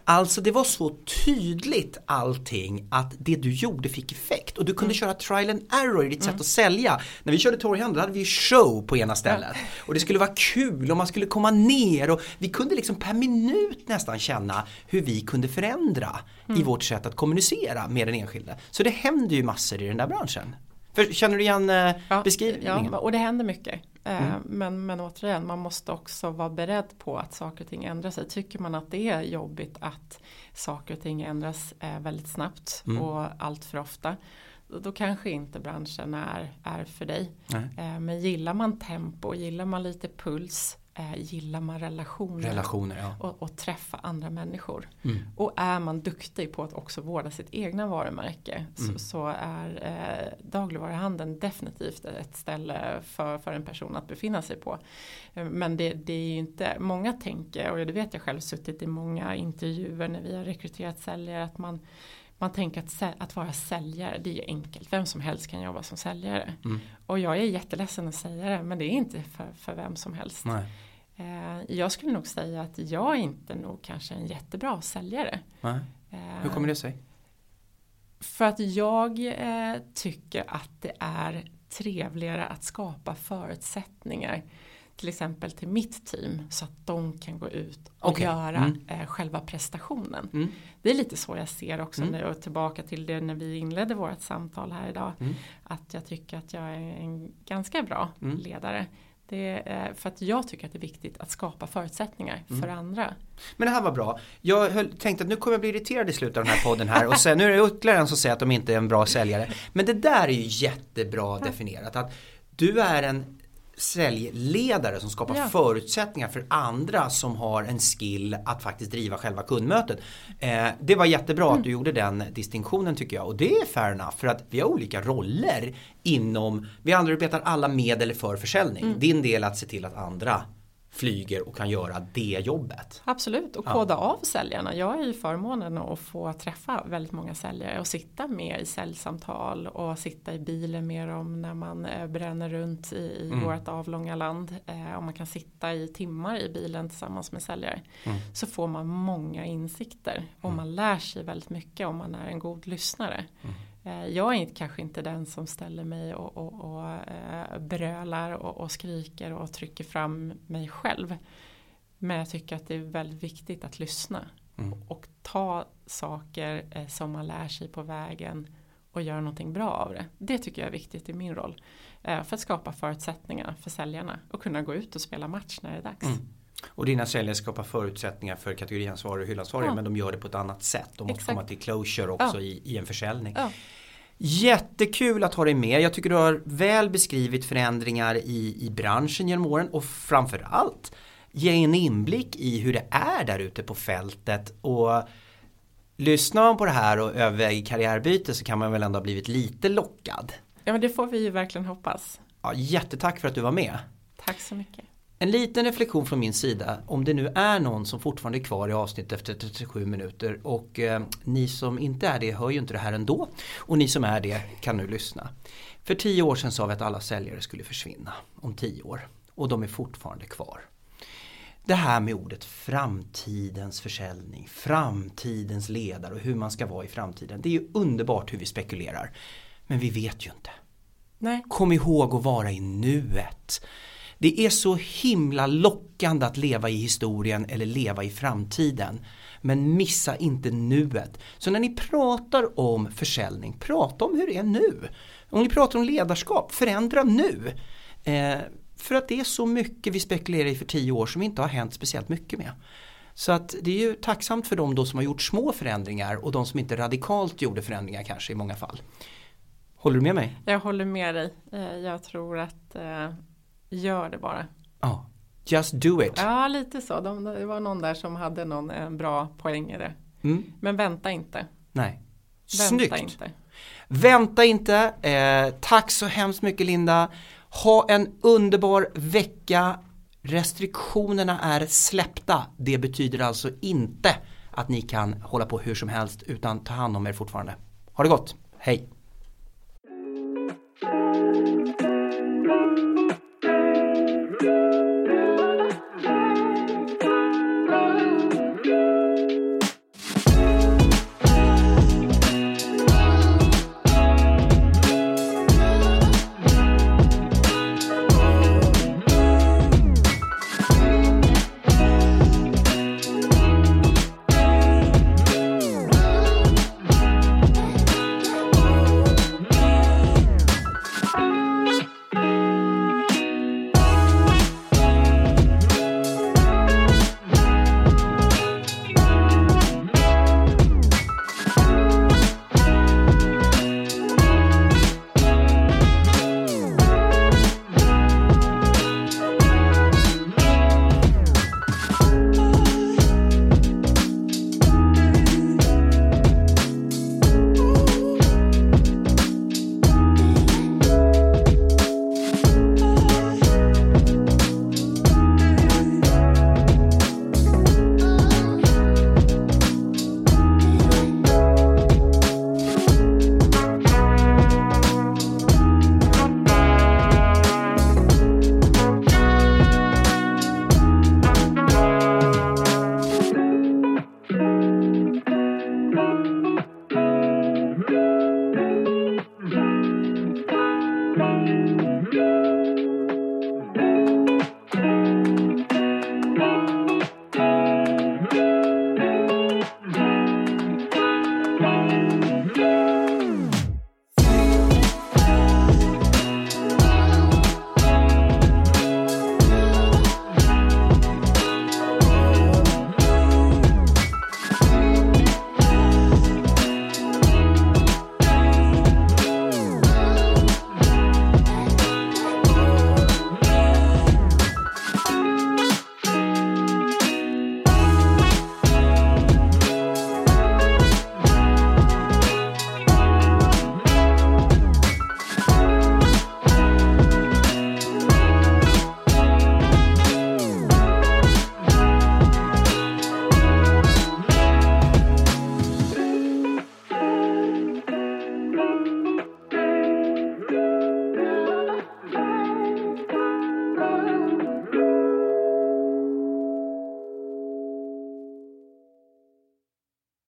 Alltså det var så tydligt allting att det du gjorde fick effekt och du kunde mm. köra trial and error i ditt mm. sätt att sälja. När vi körde torghandel hade vi show på ena stället och det skulle vara kul och man skulle komma ner och vi kunde liksom per minut nästan känna hur vi kunde förändra mm. i vårt sätt att kommunicera med den enskilde. Så det händer ju massor i den där branschen. För, känner du igen eh, ja, beskrivningen? Ja, och det händer mycket. Eh, mm. Men, men återigen, man måste också vara beredd på att saker och ting ändrar sig. Tycker man att det är jobbigt att saker och ting ändras eh, väldigt snabbt mm. och allt för ofta. Då kanske inte branschen är, är för dig. Nej. Men gillar man tempo, gillar man lite puls eh, gillar man relationer, relationer ja. och, och, träffa andra människor. Mm. Och är man duktig på att också vårda sitt egna varumärke mm. så, så, är eh, dagligvaruhandeln definitivt ett ställe för, för en person att befinna sig på. Eh, men det, det är ju inte, många tänker, och det vet jag själv suttit i många intervjuer när vi har rekryterat säljare, att man man tänker att, att vara säljare, det är ju enkelt. Vem som helst kan jobba som säljare. Mm. Och jag är jätteledsen att säga det, men det är inte för, för vem som helst. Nej. Eh, jag skulle nog säga att jag är inte nog kanske en jättebra säljare. Nej. Hur kommer det sig? För att jag eh, tycker att det är trevligare att skapa förutsättningar till exempel till mitt team så att de kan gå ut och okay. göra mm. eh, själva prestationen. Mm. Det är lite så jag ser också mm. nu och tillbaka till det när vi inledde vårt samtal här idag. Mm. Att jag tycker att jag är en ganska bra mm. ledare. Det är för att jag tycker att det är viktigt att skapa förutsättningar mm. för andra. Men det här var bra. Jag höll, tänkte att nu kommer jag bli irriterad i slutet av den här podden här och sen nu är det ytterligare en som säger att de inte är en bra säljare. Men det där är ju jättebra definierat. Att du är en säljledare som skapar ja. förutsättningar för andra som har en skill att faktiskt driva själva kundmötet. Eh, det var jättebra mm. att du gjorde den distinktionen tycker jag och det är fair enough för att vi har olika roller inom, vi arbetar alla med eller för försäljning. Mm. Din del är att se till att andra flyger och kan göra det jobbet. Absolut och koda ja. av säljarna. Jag är ju förmånen att få träffa väldigt många säljare och sitta med i säljsamtal och sitta i bilen med dem när man eh, bränner runt i, mm. vårt avlånga land. Eh, och man kan sitta i timmar i bilen tillsammans med säljare. Mm. Så får man många insikter och mm. man lär sig väldigt mycket om man är en god lyssnare. Mm. Eh, jag är kanske inte den som ställer mig och, och, och eh, brölar och, och, skriker och trycker fram mig själv. Men jag tycker att det är väldigt viktigt att lyssna mm. och ta saker eh, som man lär sig på vägen och göra någonting bra av det. Det tycker jag är viktigt i min roll. För att skapa förutsättningar för säljarna och kunna gå ut och spela match när det är dags. Mm. Och dina säljare skapar förutsättningar för kategoriansvarig och hyllansvarig ja. men de gör det på ett annat sätt. De måste Exakt. komma till closure också ja. i, i, en försäljning. Ja. Jättekul att ha dig med. Jag tycker du har väl beskrivit förändringar i, i branschen genom åren och framförallt ge en inblick i hur det är där ute på fältet. Och Lyssnar man på det här och överväger karriärbyte så kan man väl ändå ha blivit lite lockad. Ja men det får vi ju verkligen hoppas. Ja, jättetack för att du var med. Tack så mycket. En liten reflektion från min sida om det nu är någon som fortfarande är kvar i avsnittet efter 37 minuter och eh, ni som inte är det hör ju inte det här ändå och ni som är det kan nu lyssna. För tio år sedan sa vi att alla säljare skulle försvinna om tio år och de är fortfarande kvar. Det här med ordet framtidens försäljning, framtidens ledare och hur man ska vara i framtiden. Det är ju underbart hur vi spekulerar. Men vi vet ju inte. Nej. Kom ihåg att vara i nuet. Det är så himla lockande att leva i historien eller leva i framtiden. Men missa inte nuet. Så när ni pratar om försäljning, prata om hur det är nu. Om ni pratar om ledarskap, förändra nu. Eh, för att det är så mycket vi spekulerar i för tio år som inte har hänt speciellt mycket med. Så att det är ju tacksamt för de då som har gjort små förändringar och de som inte radikalt gjorde förändringar kanske i många fall. Håller du med mig? Jag håller med dig. Eh, jag tror att eh, Gör det bara. Ja, just do it. Ja, lite så. De, det var någon där som hade någon, en bra poäng i det. Mm. Men vänta inte. Nej. Vänta Snyggt. Inte. Vänta inte. Eh, tack så hemskt mycket Linda. Ha en underbar vecka. Restriktionerna är släppta. Det betyder alltså inte att ni kan hålla på hur som helst utan ta hand om er fortfarande. Ha det gott. Hej!